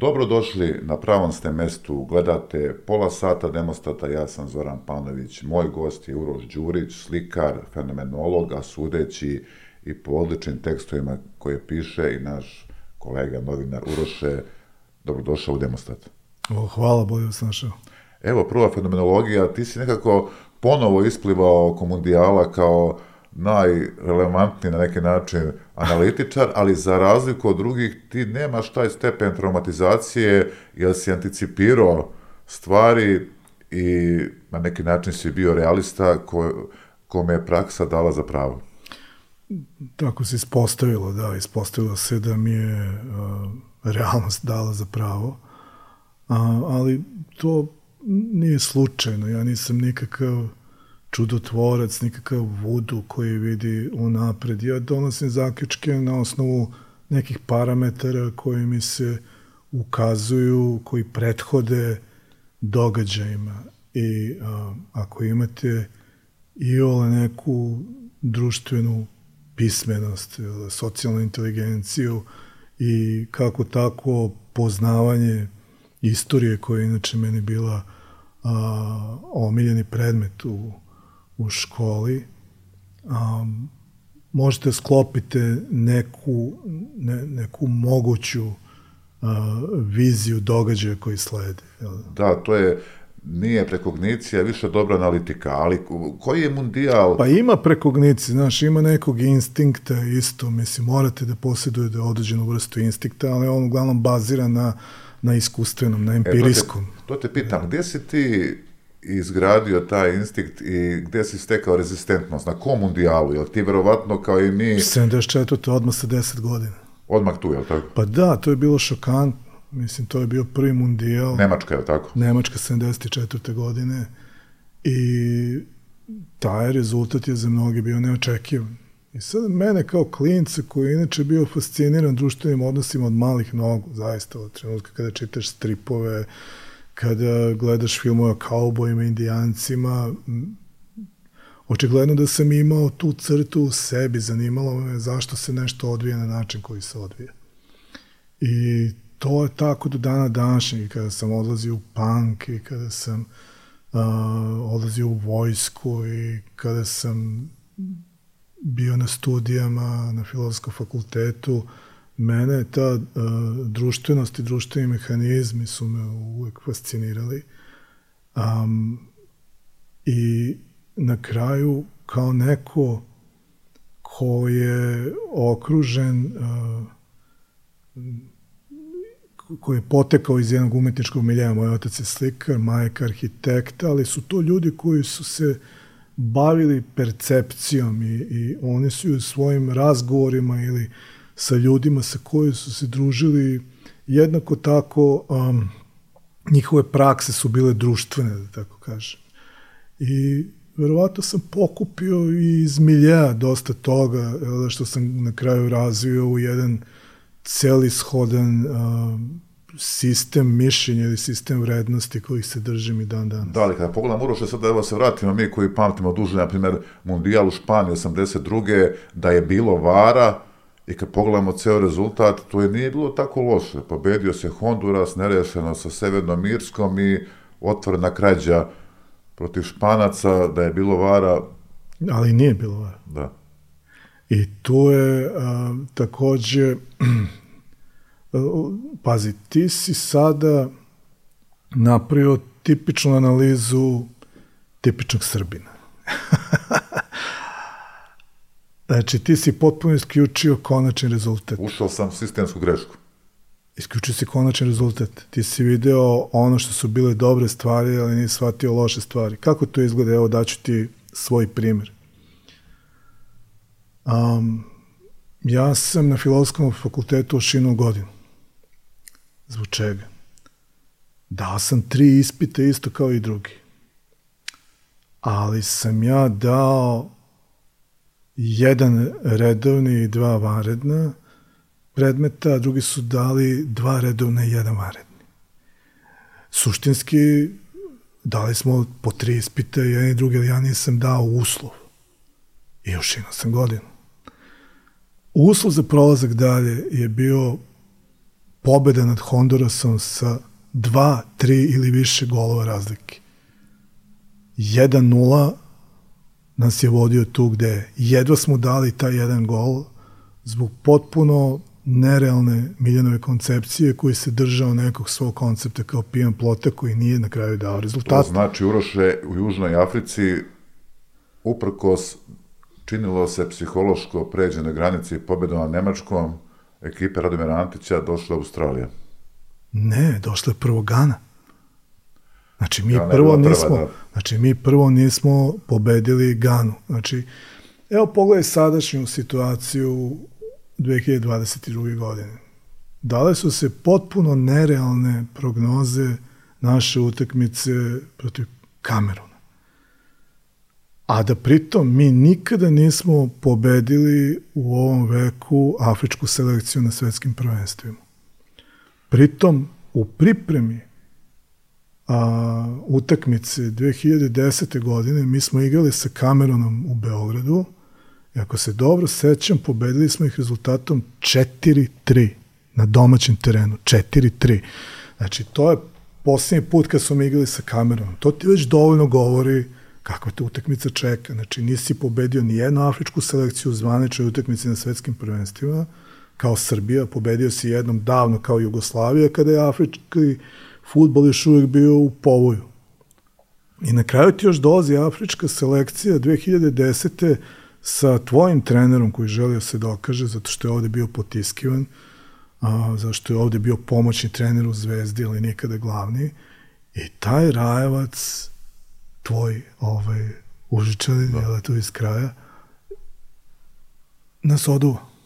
Dobrodošli na pravom ste mestu, gledate pola sata demostata, ja sam Zoran Panović, moj gost je Uroš Đurić, slikar, fenomenolog, a sudeći i po odličnim tekstovima koje piše i naš kolega, novinar Uroše, dobrodošao u demostat. O, hvala, bolje sam našao. Evo, prva fenomenologija, ti si nekako ponovo isplivao oko mundijala kao najrelevantniji na neki način analitičar, ali za razliku od drugih ti nemaš taj stepen traumatizacije jer si anticipirao stvari i na neki način si bio realista ko, kome je praksa dala za pravo. Tako se ispostavilo, da, ispostavilo se da mi je uh, realnost dala za pravo, uh, ali to nije slučajno, ja nisam nikakav čudotvorac, nikakav vudu koji vidi unapred. Ja donosim zaključke na osnovu nekih parametara koji mi se ukazuju, koji prethode događajima. I a, ako imate i ole neku društvenu pismenost, socijalnu inteligenciju i kako tako poznavanje istorije koja je inače meni bila a, omiljeni predmet u u školi, um, možete sklopite neku, ne, neku moguću uh, viziju događaja koji slede. Da, to je nije prekognicija, više dobra analitika, ali koji je mundijal? Pa ima prekognicije, znaš, ima nekog instinkta isto, mislim, morate da posjedujete određenu vrstu instinkta, ali on uglavnom bazira na, na iskustvenom, na empirijskom. E, to, te, to te pitam, gde si ti izgradio taj instinkt i gde si stekao rezistentnost? Na kom mundijalu? Jel ti verovatno kao i mi... 74. odmah sa 10 godina. Odmah tu, jel tako? Pa da, to je bilo šokantno. Mislim, to je bio prvi mundijal. Nemačka, je tako? Nemačka 74. godine. I taj rezultat je za mnogi bio neočekivan. I sad mene kao klinca koji je inače bio fasciniran društvenim odnosima od malih nogu, zaista od trenutka kada čitaš stripove, kada gledaš filmove o kaubojima, indijancima, očigledno da sam imao tu crtu u sebi, zanimalo me zašto se nešto odvija na način koji se odvija. I to je tako do dana današnjeg, kada sam odlazio u punk i kada sam uh, odlazio u vojsku i kada sam bio na studijama na filozofskom fakultetu, uh, mene ta uh, društvenost i društveni mehanizmi su me uvek fascinirali. Um, I na kraju, kao neko ko je okružen, uh, koji je potekao iz jednog umetničkog miljeja, moj otac je slikar, majka arhitekta, ali su to ljudi koji su se bavili percepcijom i, i oni su u svojim razgovorima ili uh, sa ljudima sa kojima su se družili, jednako tako um, njihove prakse su bile društvene, da tako kažem. I verovatno sam pokupio i iz miljeja dosta toga, što sam na kraju razvio u jedan celishodan um, sistem mišljenja ili sistem vrednosti kojih se držim i dan danas. Da, ali kada pogledam Uroše, sad evo se vratimo mi koji pamtimo duže, na primjer, Mundijal u Španiji 82. da je bilo vara, I kad pogledamo ceo rezultat, to je nije bilo tako loše. Pobedio se Honduras, nerešeno sa Severnom Irskom i otvorena krađa protiv Španaca, da je bilo vara. Ali nije bilo vara. Da. I tu je a, takođe, pazi, ti si sada napravio tipičnu analizu tipičnog Srbina. Znači, ti si potpuno isključio konačni rezultat. Ušao sam sistemsku grešku. Isključio si konačni rezultat. Ti si video ono što su bile dobre stvari, ali nisi shvatio loše stvari. Kako to izgleda? Evo daću ti svoj primjer. Um, ja sam na filozofskom fakultetu ošinuo godinu. Zbog čega? Dao sam tri ispite isto kao i drugi. Ali sam ja dao jedan redovni i dva vanredna predmeta, a drugi su dali dva redovna i jedan vanredni. Suštinski, dali smo po tri ispita, jedan i drugi, ali ja nisam dao uslov. I još imao sam godinu. Uslov za prolazak dalje je bio pobeda nad Hondurasom sa dva, tri ili više golova razlike. 1-0 nas je vodio tu gde je. Jedva smo dali taj jedan gol zbog potpuno nerealne Miljanove koncepcije koji se držao nekog svog koncepta kao pijan plota koji nije na kraju dao rezultat. To znači, Uroše, u Južnoj Africi uprkos činilo se psihološko pređe na granici pobedom na Nemačkom, ekipe Radomira Antića došla Australija. Ne, došla je prvo Gana. Znači mi ja, prvo nismo, prva, da. znači mi prvo nismo pobedili Ganu. Znači evo pogledaj sadašnju situaciju 2022. godine. Dale su se potpuno nerealne prognoze naše utakmice protiv Kameruna. A da pritom mi nikada nismo pobedili u ovom veku afričku selekciju na svetskim prvenstvima. Pritom u pripremi a, utakmice 2010. godine mi smo igrali sa Kamerunom u Beogradu i ako se dobro sećam, pobedili smo ih rezultatom 4-3 na domaćem terenu. 4-3. Znači, to je posljednji put kad smo igrali sa Kamerunom. To ti već dovoljno govori kakva te utakmica čeka. Znači, nisi pobedio ni jednu afričku selekciju u zvaničoj utakmici na svetskim prvenstvima, kao Srbija, pobedio si jednom davno kao Jugoslavija, kada je afrički futbol još uvijek bio u povoju. I na kraju ti još dolazi afrička selekcija 2010. sa tvojim trenerom koji želio da se dokaže zato što je ovde bio potiskivan, a, zašto je ovde bio pomoćni trener u Zvezdi, ali nikada glavni. I taj Rajevac, tvoj ovaj, užičani, da. je to iz kraja, nas oduva.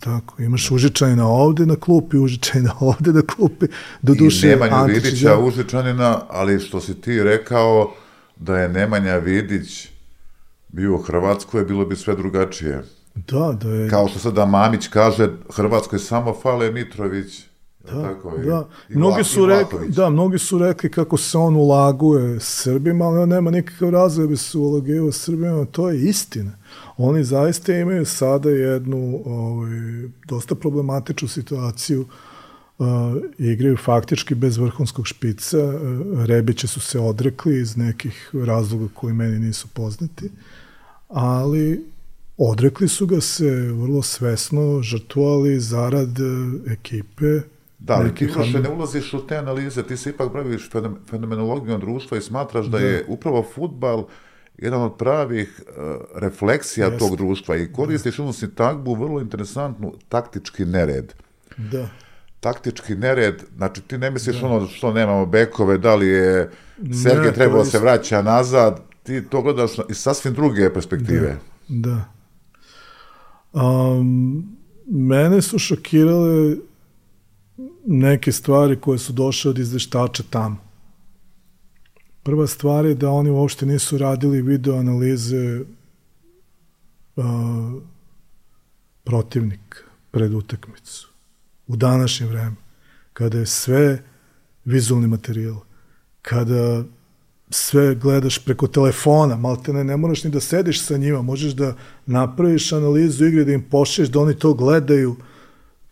Tako, imaš Užičanina ovde na klupi, Užičanina ovde na klupi. Do duše, I Nemanja Vidića. Užičanina, ali što si ti rekao da je Nemanja Vidić bio u Hrvatskoj, bilo bi sve drugačije. Da, da je... Kao što sada Mamić kaže, Hrvatskoj samo fale Mitrović, Da, tako, i, da. I mnogi su rekli, da, mnogi su rekli kako se on ulaguje Srbima, ali on nema nikakav razlog da se ulagio Srbima, to je istina. Oni zaista imaju sada jednu ovaj, dosta problematičnu situaciju uh, igraju faktički bez vrhunskog špica. Uh, Rebiće su se odrekli iz nekih razloga koji meni nisu poznati, ali odrekli su ga se vrlo svesno, žrtvovali zarad uh, ekipe, Da, ali ti još ne ulaziš u te analize, ti se ipak praviš fenomenologijom društva i smatraš da, da je upravo futbal jedan od pravih uh, refleksija tog društva i koristiš jednu sintagmu vrlo interesantnu, taktički nered. Da. Taktički nered, znači ti ne misliš da. ono što nemamo bekove, da li je Sergej trebao da se vraća nazad, ti to gledaš iz sasvim druge perspektive. Da. da. Um, mene su šokirale neke stvari koje su došle od izveštača tamo. Prva stvar je da oni uopšte nisu radili video analize uh, protivnik pred utakmicu. U današnje vreme, kada je sve vizualni materijal, kada sve gledaš preko telefona, malte ne, ne moraš ni da sediš sa njima, možeš da napraviš analizu igre, da im pošlješ, da oni to gledaju, uh,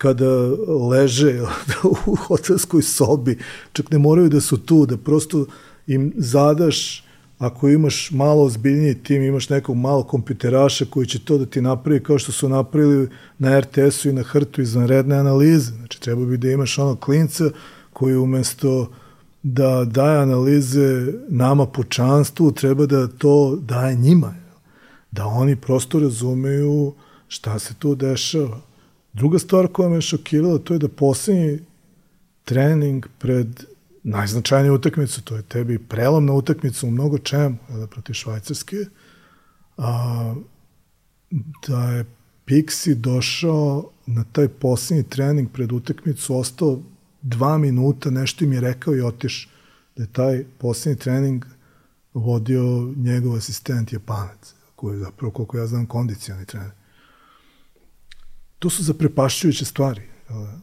kada leže u hotelskoj sobi, čak ne moraju da su tu, da prosto im zadaš, ako imaš malo ozbiljniji tim, imaš nekog malo kompjuteraša koji će to da ti napravi kao što su napravili na RTS-u i na Hrtu izvanredne analize. Znači, treba bi da imaš ono klinca koji umesto da daje analize nama počanstvu, treba da to daje njima. Da oni prosto razumeju šta se tu dešava Druga stvar koja me šokirala, to je da poslednji trening pred najznačajniju utakmicu, to je tebi prelomna utakmica u mnogo čemu, da, protiv Švajcarske, a, da je Pixi došao na taj poslednji trening pred utakmicu, ostao dva minuta, nešto im je rekao i otiš. Da je taj poslednji trening vodio njegov asistent Japanac, koji je zapravo, koliko ja znam, kondicijani trener to su zaprepašćujuće stvari.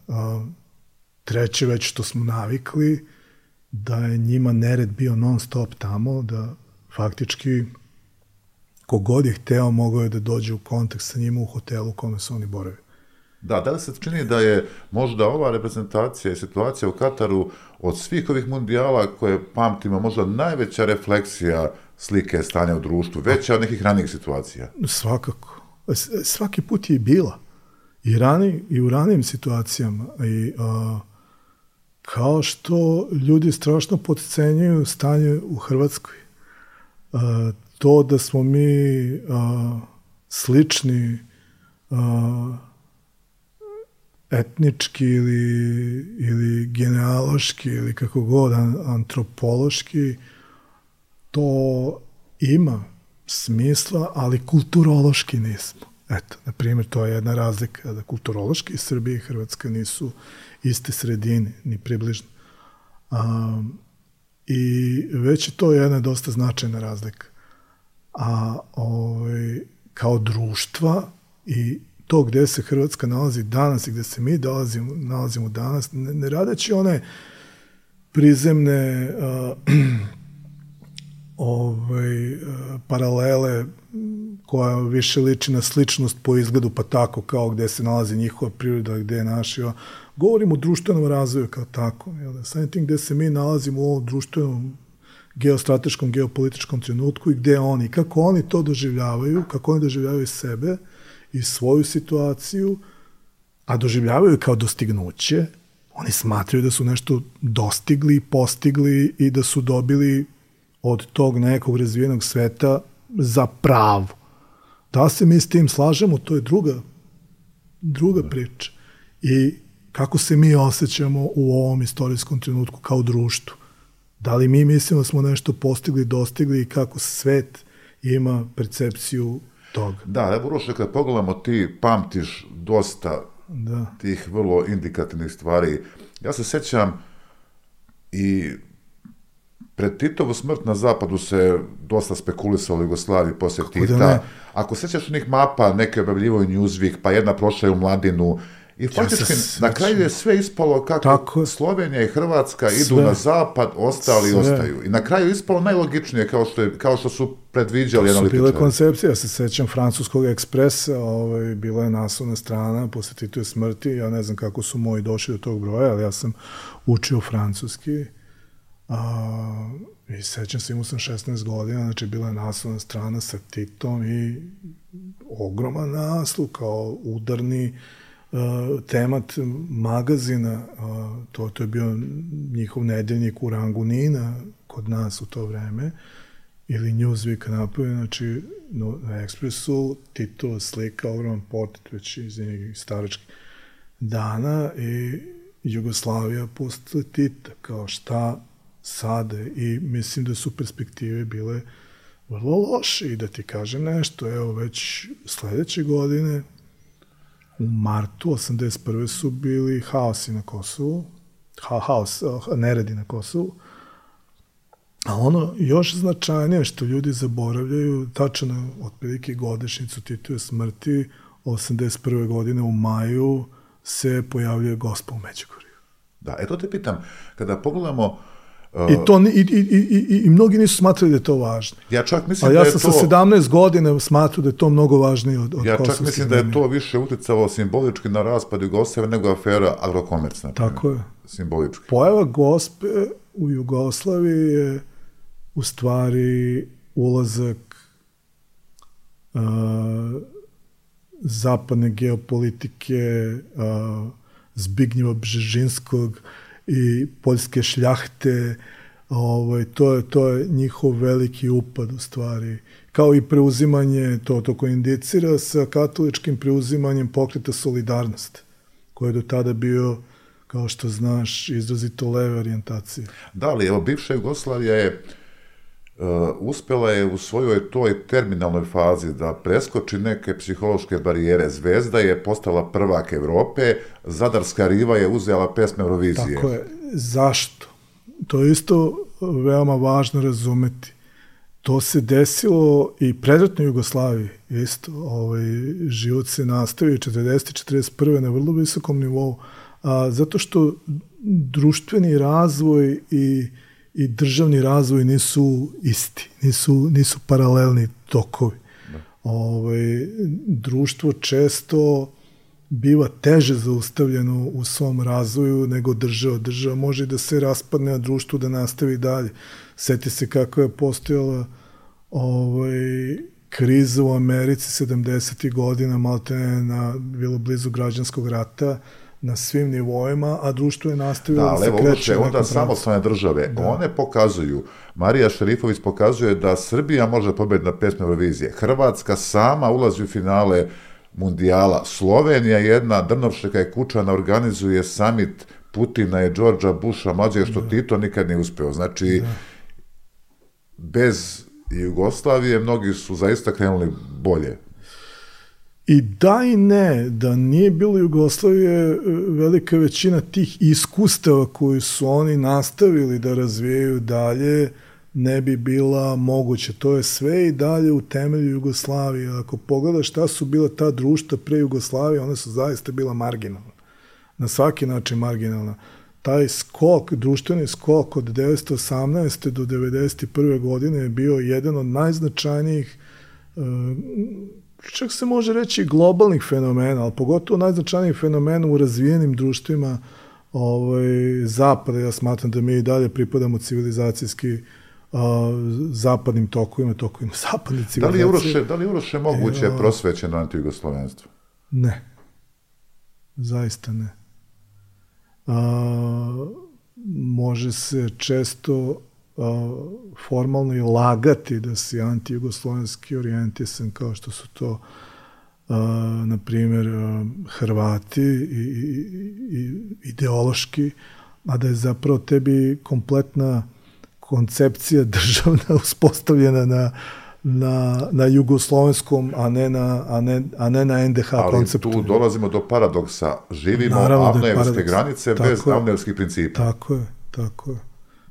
A, treće već što smo navikli, da je njima nered bio non stop tamo, da faktički kogod je hteo mogao je da dođe u kontakt sa njima u hotelu u kome su oni boravili. Da, da li se čini da je možda ova reprezentacija i situacija u Kataru od svih ovih mundijala koje pamtimo možda najveća refleksija slike stanja u društvu, veća od nekih ranijih situacija? Svakako. Svaki put je bila. I, rani, i u ranijim situacijama. I, a, kao što ljudi strašno podcenjuju stanje u Hrvatskoj. A, to da smo mi a, slični a, etnički ili, ili genealoški ili kako god antropološki, to ima smisla, ali kulturološki nismo. Eto, na primjer, to je jedna razlika da kulturološki Srbija i Hrvatska nisu iste sredine, ni približno. A, I već je to jedna dosta značajna razlika. A ovaj, kao društva i to gde se Hrvatska nalazi danas i gde se mi dolazimo, nalazimo danas, ne, ne radeći one prizemne uh, ovaj, uh, paralele koja više liči na sličnost po izgledu, pa tako kao gde se nalazi njihova priroda, gde je naša. Govorimo o društvenom razvoju kao tako. Jel? Da? Samim tim gde se mi nalazimo u ovom društvenom geostrateškom, geopolitičkom trenutku i gde oni, kako oni to doživljavaju, kako oni doživljavaju sebe, i svoju situaciju, a doživljavaju kao dostignuće, oni smatraju da su nešto dostigli, postigli i da su dobili od tog nekog razvijenog sveta za pravo. Da se mi s tim slažemo, to je druga, druga priča. I kako se mi osjećamo u ovom istorijskom trenutku kao društvo. Da li mi mislimo da smo nešto postigli, dostigli i kako svet ima percepciju toga. Da, evo Uroše, kada pogledamo, ti pamtiš dosta da. tih vrlo indikativnih stvari. Ja se sećam i pred Titovu smrt na zapadu se dosta spekulisalo u Jugoslaviji posle Kako da Tita. Da Ako sećaš onih mapa, neke objavljivaju Newsweek, pa jedna prošla je u Mladinu, I faktički ja na kraju je sve ispalo kako Tako, Slovenija i Hrvatska sve, idu na zapad, ostali sve. ostaju. I na kraju ispalo najlogičnije kao što, je, kao što su predviđali analitičari. Su bile koncepcije, ja se sećam francuskog ekspresa, ovaj, bila je naslovna strana posle Tituje smrti, ja ne znam kako su moji došli do tog broja, ali ja sam učio francuski. A, I sećam se, imao sam 16 godina, znači bila je naslovna strana sa Titom i ogroman naslov kao udarni uh, temat magazina, uh, to, to je bio njihov nedeljnik u rangu Nina kod nas u to vreme, ili Newsweek napravio, znači no, na Ekspresu Tito slika, ogroman portret već iz nekih staračkih dana i Jugoslavija posle Tita, kao šta sade i mislim da su perspektive bile vrlo loše i da ti kažem nešto, evo već sledeće godine u martu 81. su bili haosi na Kosovu, ha, haos, neredi na Kosovu, a ono još značajnije što ljudi zaboravljaju, tačno otprilike godišnicu Tituje smrti, 81. godine u maju se pojavljuje gospa u Međugorju. Da, eto te pitam, kada pogledamo I, to, i, i, i, i mnogi nisu smatrali da je to važno. Ja čak mislim A ja da sam to... sa 17 godina smatrao da je to mnogo važnije od, od Ja čak mislim da je to više uticalo simbolički na raspad Jugoslavije nego afera Agrokomerc. Tako je. Simbolički. Pojava gospe u Jugoslaviji je u stvari ulazak uh, zapadne geopolitike uh, Zbignjeva Bžežinskog i poljske šljahte, ovaj, to, je, to je njihov veliki upad u stvari. Kao i preuzimanje, to, to indicira sa katoličkim preuzimanjem pokreta Solidarnost, koji je do tada bio kao što znaš, izrazito leve orijentacije. Da, ali evo, bivša Jugoslavija je uh, uspela je u svojoj toj terminalnoj fazi da preskoči neke psihološke barijere. Zvezda je postala prvak Evrope, Zadarska riva je uzela pesme Eurovizije. Tako je. Zašto? To je isto veoma važno razumeti. To se desilo i predratno Jugoslaviji, isto. Ovaj, život se nastavio 40. 41. na vrlo visokom nivou, a, zato što društveni razvoj i i državni razvoj nisu isti, nisu, nisu paralelni tokovi. Da. Ove, ovaj, društvo često biva teže zaustavljeno u svom razvoju nego država. Država može da se raspadne, a društvo da nastavi dalje. Seti se kako je postojala ovaj, kriza u Americi 70. godina, malte na, bilo blizu građanskog rata, na svim nivoima, a društvo je nastavilo da, da se kreće. Da, onda samostalne države, da. one pokazuju, Marija Šerifović pokazuje da Srbija može pobediti na pesme Eurovizije. Hrvatska sama ulazi u finale mundijala. Slovenija jedna, Drnovšeka i Kučana organizuje samit Putina i Đorđa Buša mlađe, što da. Tito nikad nije uspeo. Znači, da. bez Jugoslavije mnogi su zaista krenuli bolje. I da i ne, da nije bilo Jugoslavije, velika većina tih iskustava koji su oni nastavili da razvijaju dalje, ne bi bila moguće. To je sve i dalje u temelju Jugoslavije. Ako pogledaš šta su bila ta društva pre Jugoslavije, one su zaista bila marginalna. Na svaki način marginalna. Taj skok, društveni skok od 1918. do 1991. godine je bio jedan od najznačajnijih uh, čak se može reći globalnih fenomena, ali pogotovo najznačajnijih fenomena u razvijenim društvima ovaj, zapada. Ja smatram da mi i dalje pripadamo civilizacijski a, zapadnim tokovima, tokovima zapadne civilizacije. Da li je Uroše, da li je Uroše moguće e, prosvećeno antijugoslovenstvo? Ne. Zaista ne. A, može se često formalno i lagati da si antijugoslovenski orijentisan kao što su to na primjer Hrvati i, i, i ideološki, a da je zapravo tebi kompletna koncepcija državna uspostavljena na na, na jugoslovenskom, a ne na, a ne, a ne na NDH Ali konceptu. Ali tu dolazimo do paradoksa. Živimo Naravno da avnojevske granice tako bez avnojevskih principa. Tako je, tako je.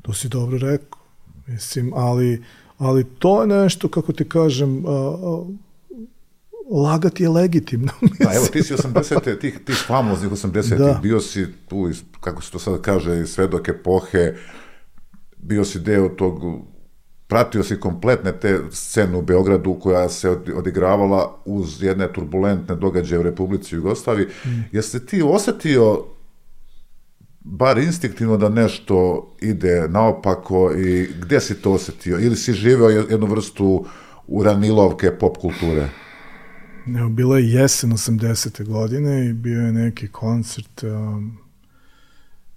To si dobro rekao. Mislim, ali, ali to je nešto, kako ti kažem, a, a, lagati je legitimno. Da, evo, ti si 80. tih, tih famoznih 80. Da. bio si tu, kako se to sad kaže, svedok epohe, bio si deo tog pratio si kompletne te scenu u Beogradu koja se odigravala uz jedne turbulentne događaje u Republici Jugoslaviji. Mm. Jeste ti osetio bar instinktivno da nešto ide naopako i gde si to osetio? Ili si živeo jednu vrstu uranilovke pop kulture? Evo, bila je jesen 80. godine i bio je neki koncert um,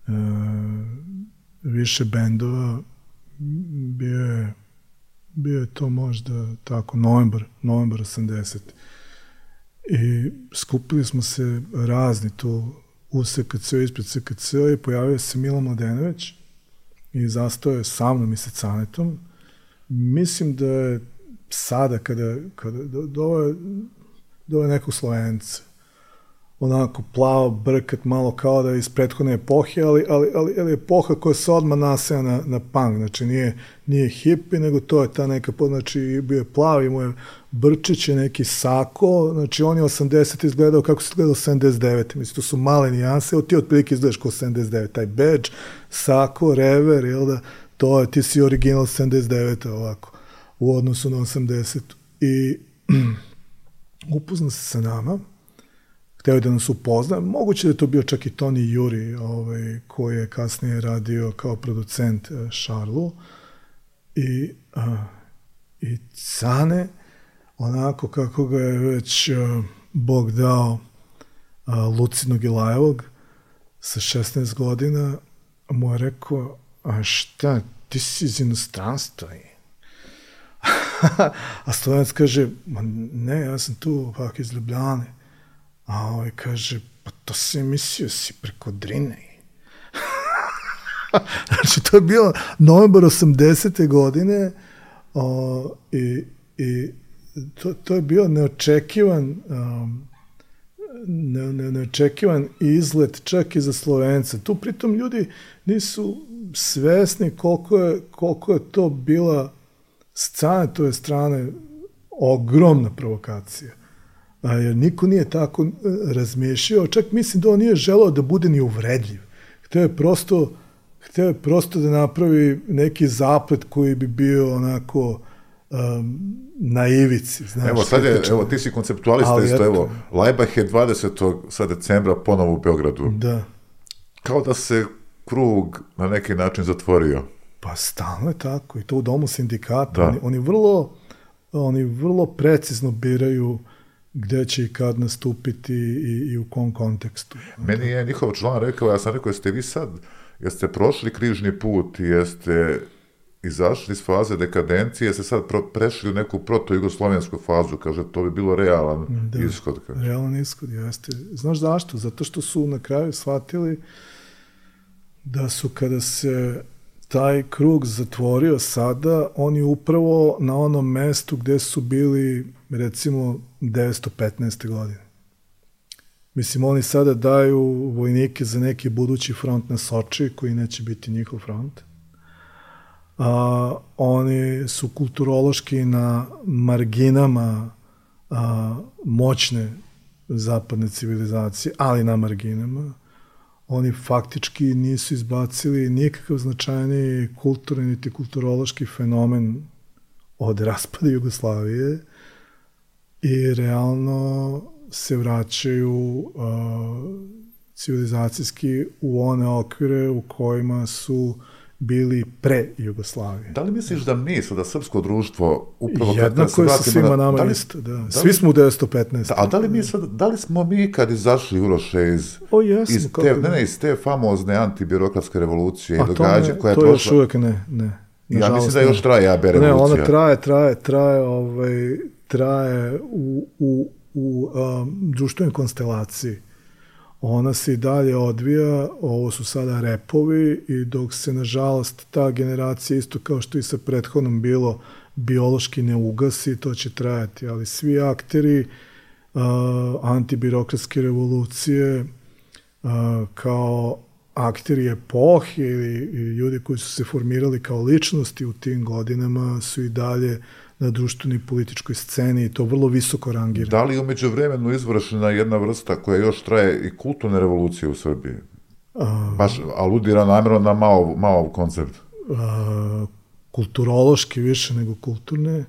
uh, više bendova. Bio je, bio je to možda tako, novembar, novembar 80. I skupili smo se razni tu u SKC, ispred SKC i pojavio se Milo Mladenović i zastao je sa mnom i sa Canetom. Mislim da je sada kada, kada do, do, je, do je nekog Slovenca onako plavo, brkat, malo kao da je iz prethodne epohe, ali, ali, ali, ali epoha koja se odmah nasaja na, na punk, znači nije, nije hipi, nego to je ta neka, znači bio je plav, imao je brčiće, neki sako, znači on je 80 izgledao kako se izgledao 79, mislim, to su male nijanse, ti otprilike izgledaš kao 79, taj badge, sako, rever, jel da, to je, ti si original 79 ovako, u odnosu na 80. I upoznao se sa nama, hteo je da nas upozna. Moguće da je to bio čak i Toni Juri, ovaj, koji je kasnije radio kao producent uh, Šarlu. I, uh, I Cane, onako kako ga je već uh, Bog dao uh, Lucinog Ilajevog, sa 16 godina, mu je rekao, a šta, ti si iz inostranstva i a Slovenac kaže, ma ne, ja sam tu pak iz Ljubljane. A ovaj kaže, pa to se mislio si preko Drine. znači, to je bilo novembar 80. godine o, i, i to, to je bio neočekivan um, ne, ne, neočekivan izlet čak i za Slovence. Tu pritom ljudi nisu svesni koliko je, koliko je to bila scane, to je strane ogromna provokacija a, jer niko nije tako e, razmišljao, čak mislim da on nije želao da bude ni uvredljiv. Hteo je prosto, hteo je prosto da napravi neki zaplet koji bi bio onako um, na ivici. Znaš, Evo, sad je, evo, ti si konceptualista Ali isto, evo, Laibach je 20. sad decembra ponovo u Beogradu. Da. Kao da se krug na neki način zatvorio. Pa stalno je tako i to u domu sindikata. Da. Oni, oni, vrlo, oni vrlo precizno biraju gde će i kad nastupiti i, i u kom kontekstu. Meni je njihov član rekao, ja sam rekao, jeste vi sad, jeste prošli križni put jeste izašli iz faze dekadencije, jeste sad pro, prešli u neku proto-jugoslovensku fazu, kaže, to bi bilo realan Da. ishod. Kaže. Realan ishod jeste. Znaš zašto? Zato što su na kraju shvatili da su kada se taj krug zatvorio sada, oni upravo na onom mestu gde su bili recimo 915. godine. Mislim, oni sada daju vojnike za neki budući front na Soči, koji neće biti njihov front. A, oni su kulturološki na marginama a, moćne zapadne civilizacije, ali na marginama. Oni faktički nisu izbacili nikakav značajni kulturni niti kulturološki fenomen od raspada Jugoslavije i realno se vraćaju a, civilizacijski u one okvire u kojima su bili pre Jugoslavije. Da li misliš da mi, da srpsko društvo, upravo Jednako je sa svima na- nama da li- isto, da. da Svi smo u 915. Da, a da li mi sad, da li smo mi kad izašli Uroše iz, O, jesmo, iz te, ne, ne. ne, iz te famozne antibirokratske revolucije i to, događa ne, koja je to još prošla, uvek ne, ne. ja Nažalost, mislim da ne. još traje AB Ne, revolucija. ona traje, traje, traje, ovaj, traje u, u, u um, društvenoj konstelaciji. Ona se i dalje odvija, ovo su sada repovi i dok se, nažalost, ta generacija, isto kao što i sa prethodnom bilo, biološki ne ugasi, to će trajati, ali svi akteri uh, antibirokratske revolucije uh, kao akteri epohe ili, ljudi koji su se formirali kao ličnosti u tim godinama su i dalje na društvenoj i političkoj sceni i to vrlo visoko rangirani. Da li je umeđu vremenu izvršena jedna vrsta koja još traje i kulturne revolucije u Srbiji? Baš aludira namjerno na Mao, Mao koncept. a, kulturološki više nego kulturne,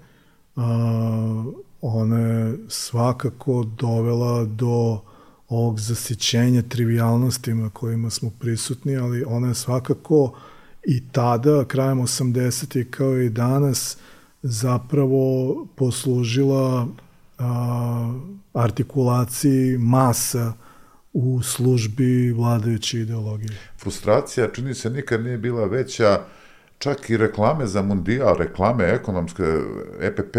a, ona je svakako dovela do ovog zasićenja trivialnostima kojima smo prisutni, ali ona je svakako i tada, krajem 80. kao i danas, zapravo poslužila a, artikulaciji masa u službi vladajuće ideologije. Frustracija, čini se, nikad nije bila veća, čak i reklame za mundijal, reklame ekonomske, EPP,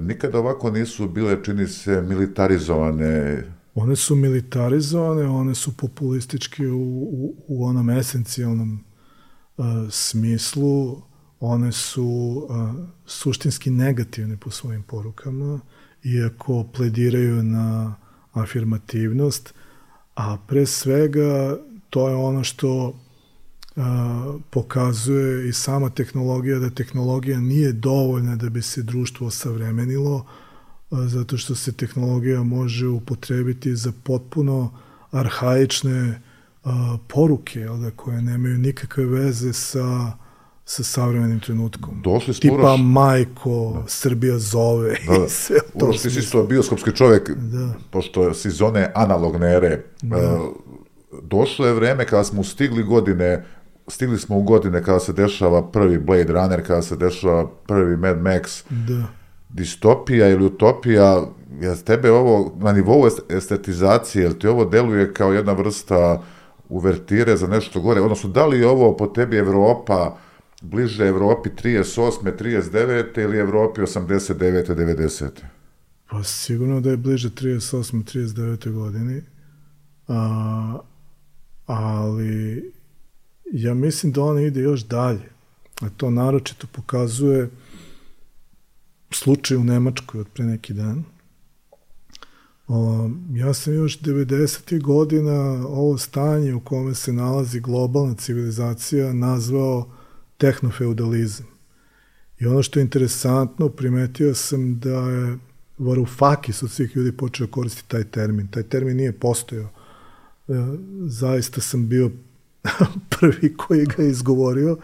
nikada ovako nisu bile, čini se, militarizovane. One su militarizovane, one su populističke u, u, u onom esencijalnom uh, smislu, one su uh, suštinski negativne po svojim porukama, iako plediraju na afirmativnost, a pre svega to je ono što a, pokazuje i sama tehnologija, da tehnologija nije dovoljna da bi se društvo savremenilo, a, zato što se tehnologija može upotrebiti za potpuno arhaične a, poruke, da, koje nemaju nikakve veze sa sa savremenim trenutkom. Došli smo, Tipa majko, Srbija zove Da, i sve to. Uroš, ti si isto bioskopski čovjek, Da. pošto si iz one analogne ere. Da. došlo je vreme kada smo stigli godine, stigli smo u godine kada se dešava prvi Blade Runner, kada se dešava prvi Mad Max, Da. distopija ili utopija, je tebe ovo na nivou est- estetizacije, jel ti ovo deluje kao jedna vrsta uvertire za nešto gore, odnosno da li je ovo po tebi Evropa bliže Evropi 38. 39. ili Evropi 89. 90. Pa sigurno da je bliže 38. 39. godini. A, ali ja mislim da ona ide još dalje. A to naročito pokazuje slučaj u Nemačkoj od pre neki dan. O, ja sam još 90. godina ovo stanje u kome se nalazi globalna civilizacija nazvao tehnofeudalizam. I ono što je interesantno, primetio sam da je Varoufakis od svih ljudi počeo koristiti taj termin. Taj termin nije postojao. E, Zaista sam bio prvi koji ga je izgovorio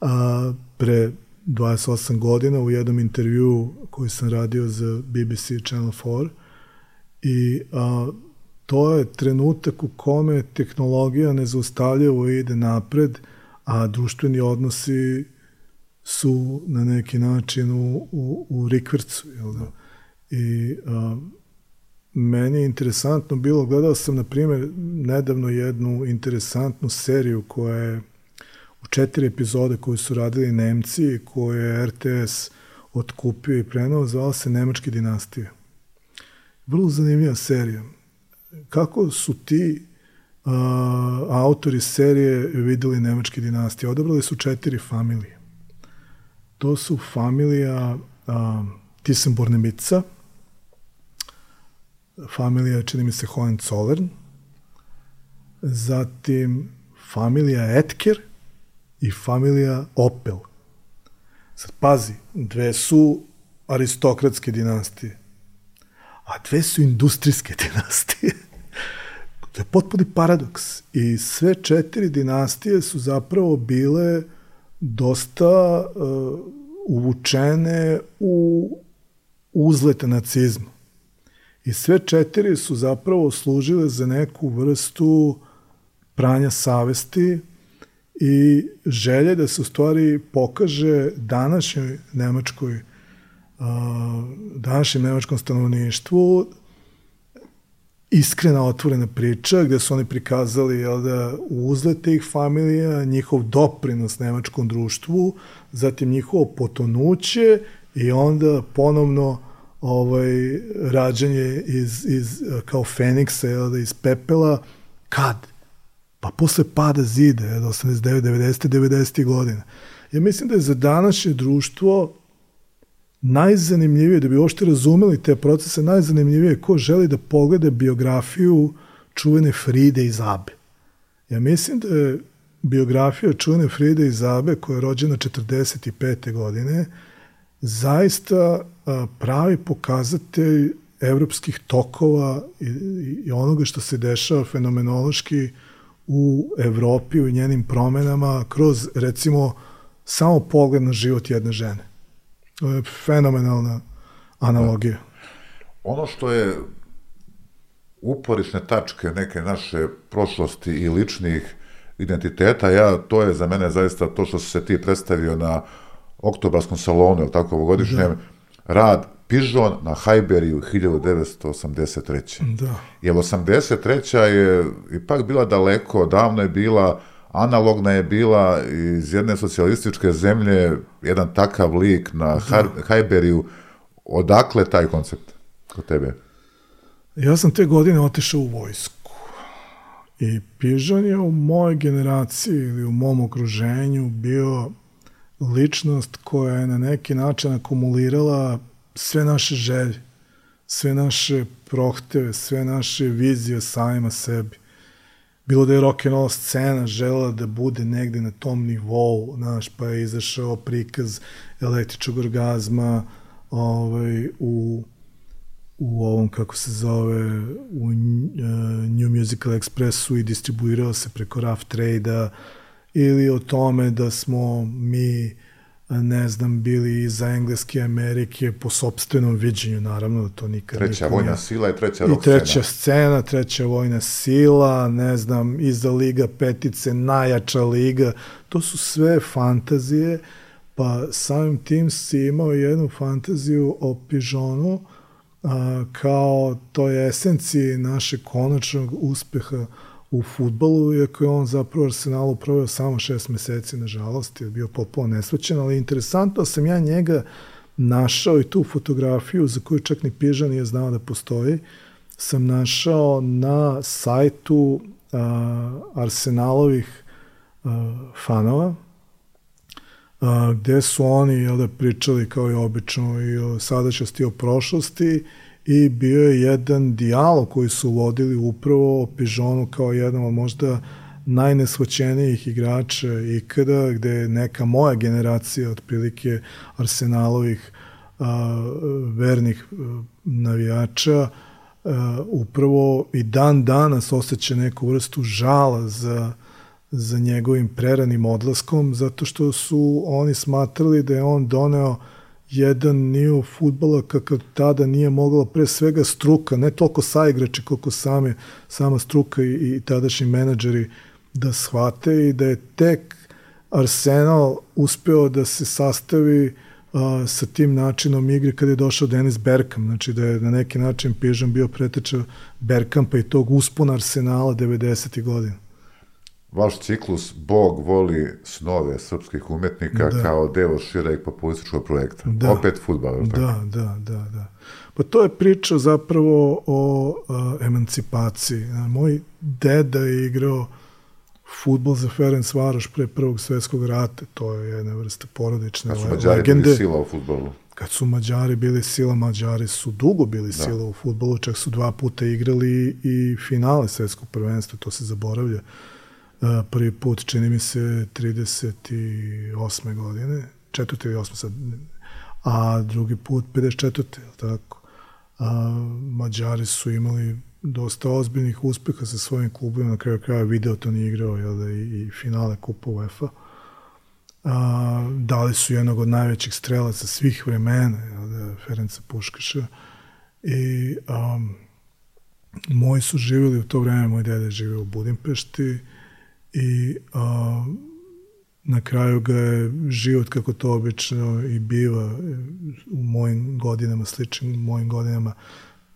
a, pre 28 godina u jednom intervju koji sam radio za BBC Channel 4 i a, to je trenutak u kome tehnologija nezaustavljivo ide napred, a društveni odnosi su na neki način u, u, u rikvrcu. Jel da? I a, meni je interesantno bilo, gledao sam na primjer nedavno jednu interesantnu seriju koja je u četiri epizode koje su radili Nemci, koje je RTS otkupio i prenao, zvala se Nemačke dinastije. Vrlo zanimljiva serija. Kako su ti uh, autori serije videli Nemačke dinastije? Odabrali su četiri familije. To su familija uh, Thyssen-Bornemisza, familija, čini mi se, Hohenzollern, zatim familija Etker i familija Opel. Sad, pazi, dve su aristokratske dinastije, a dve su industrijske dinastije. To je potpuni paradoks. I sve četiri dinastije su zapravo bile dosta uh, uvučene u uzlete nacizma. I sve četiri su zapravo služile za neku vrstu pranja savesti i želje da se u stvari pokaže današnjoj nemačkoj današnjem nemačkom stanovništvu iskrena otvorena priča gde su oni prikazali jel da, uzlet tih familija, njihov doprinos nemačkom društvu, zatim njihovo potonuće i onda ponovno ovaj, rađanje iz, iz, kao Feniksa, jel da, iz pepela, kad? Pa posle pada zida, jel, 89, 90, 90. godina. Ja mislim da je za današnje društvo najzanimljivije, da bi uopšte razumeli te procese, najzanimljivije ko želi da pogleda biografiju čuvene Fride i Zabe. Ja mislim da je biografija čuvene Fride i Zabe, koja je rođena 45. godine, zaista pravi pokazatelj evropskih tokova i, i onoga što se dešava fenomenološki u Evropi, u njenim promenama, kroz, recimo, samo pogled na život jedne žene. To je fenomenalna analogija. Ono što je uporišne tačke neke naše prošlosti i ličnih identiteta, ja, to je za mene zaista to što se ti predstavio na oktobarskom salonu, ili tako ovogodišnjem, da. rad Pižon na Hajberiju 1983. Da. Jer 83. je ipak bila daleko, davno je bila analogna je bila iz jedne socijalističke zemlje jedan takav lik na da. Hajberiju. Odakle taj koncept kod tebe? Ja sam te godine otišao u vojsku. I Pižan je u mojoj generaciji ili u mom okruženju bio ličnost koja je na neki način akumulirala sve naše želje, sve naše prohteve, sve naše vizije samima sebi bilo da je rock'n'roll scena žela da bude negde na tom nivou, znaš, pa je izašao prikaz električnog orgazma ovaj, u, u ovom, kako se zove, u uh, New Musical Expressu i distribuirao se preko Rough Trade-a ili o tome da smo mi ne znam, bili iz Engleske Amerike po sobstvenom viđenju, naravno da to nikad Treća niko vojna sila i treća rock I treća scena. scena, treća vojna sila, ne znam, iza Liga petice, najjača liga, to su sve fantazije, pa samim tim si imao jednu fantaziju o Pižonu, a, kao toj esenciji našeg konačnog uspeha u futbolu, iako je on zapravo Arsenalu proveo samo šest meseci, nažalost, je bio potpuno nesvećen, ali interesantno sam ja njega našao i tu fotografiju za koju čak ni Piža nije znao da postoji, sam našao na sajtu a, Arsenalovih a, fanova, a, gde su oni jel da, pričali kao i obično i o sadašnjosti i o prošlosti i bio je jedan dijalog koji su vodili upravo o Pižonu kao jednom od možda najnesvaćenijih igrača ikada, gde je neka moja generacija, otprilike Arsenalovih a, vernih navijača, a, upravo i dan danas osjeća neku vrstu žala za za njegovim preranim odlaskom, zato što su oni smatrali da je on doneo jedan nivo futbala kakav tada nije mogla pre svega struka, ne toliko saigrači koliko same, sama struka i, i tadašnji menadžeri da shvate i da je tek Arsenal uspeo da se sastavi a, sa tim načinom igre kada je došao Denis Bergkamp, znači da je na neki način Pižan bio preteča Bergkampa i tog uspona Arsenala 90. godina vaš ciklus Bog voli snove srpskih umetnika da. kao deo šireg populističkog projekta. Da. Opet futbal, da, tako? Da, da, da. Pa to je priča zapravo o uh, emancipaciji. Moj deda je igrao futbol za Ferenc Varoš pre prvog svetskog rata. To je jedna vrsta porodične legende. Kad su Mađari legende. bili sila u futbolu. Kad su Mađari bili sila, Mađari su dugo bili da. sila u futbolu, čak su dva puta igrali i finale svetskog prvenstva, to se zaboravlja. Uh, prvi put, čini mi se, 38. godine, četvrte ili osme sad, a drugi put 54. tako? A, Mađari su imali dosta ozbiljnih uspeha sa svojim klubima, na kraju kraja video to nije igrao jel da, i, i finale Kupa UEFA. A, dali su jednog od najvećih strelaca svih vremena, jel da, Ferenca Puškaša. I um, moji su živjeli u to vreme, moj dede živio u Budimpešti, i a, na kraju ga je život kako to obično i biva u mojim godinama, sličnim mojim godinama,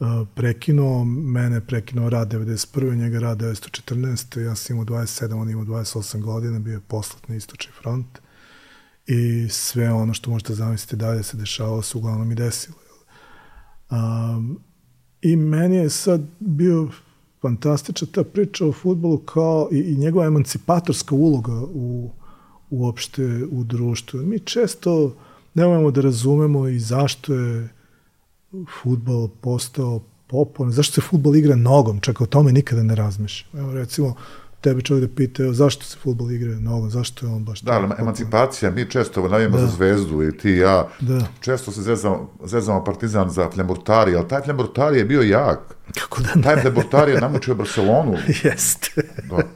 a, prekinuo. Mene prekinuo rad 91. njega rad 1914. Ja sam imao 27, on imao 28 godina, bio je poslat na istočni front i sve ono što možete zamisliti dalje se dešavalo se uglavnom i desilo. A, I meni je sad bio fantastična ta priča o futbolu kao i, i njegova emancipatorska uloga u, uopšte u društvu. Mi često ne umemo da razumemo i zašto je futbol postao popularno, zašto se futbol igra nogom, čak o tome nikada ne razmišljam. Evo recimo, tebe čovjek da pita zašto se futbol igra nogom, zašto je on baš... Da, ali emancipacija, mi često navijemo da. za zvezdu i ti i ja, da. često se zezamo, zezamo partizan za Flemurtari, ali taj Flemurtari je bio jak. Kako da ne? Taj Flemurtari je namučio Barcelonu. Jeste. Da.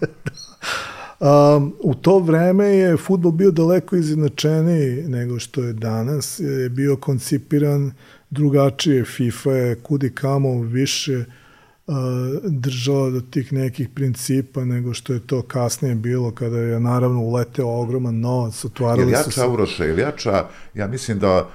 Um, u to vreme je futbol bio daleko izjednačeniji nego što je danas. Je bio koncipiran drugačije. FIFA je kudi kamo više držala do tih nekih principa nego što je to kasnije bilo kada je naravno uleteo ogroman novac, otvarali su se... Uroše, ili jača, ja mislim da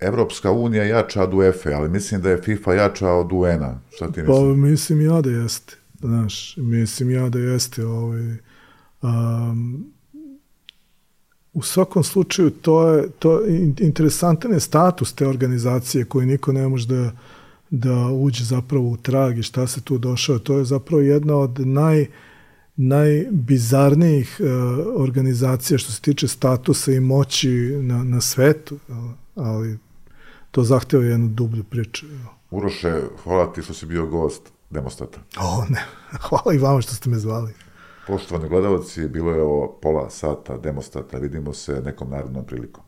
Evropska unija jača od UEFA, ali mislim da je FIFA jača od UN-a. Šta ti mislim? Pa mislim ja da jeste. Znaš, mislim ja da jeste. Ovaj, um, u svakom slučaju to je, to interesantan je status te organizacije koji niko ne može da da uđe zapravo u trag i šta se tu došao. To je zapravo jedna od naj, najbizarnijih uh, organizacija što se tiče statusa i moći na, na svetu, ali to zahteva jednu dublju priču. Uroše, hvala ti što si bio gost Demostata. O, ne, hvala i vama što ste me zvali. Poštovani gledalci, bilo je ovo pola sata Demostata, vidimo se nekom narodnom prilikom.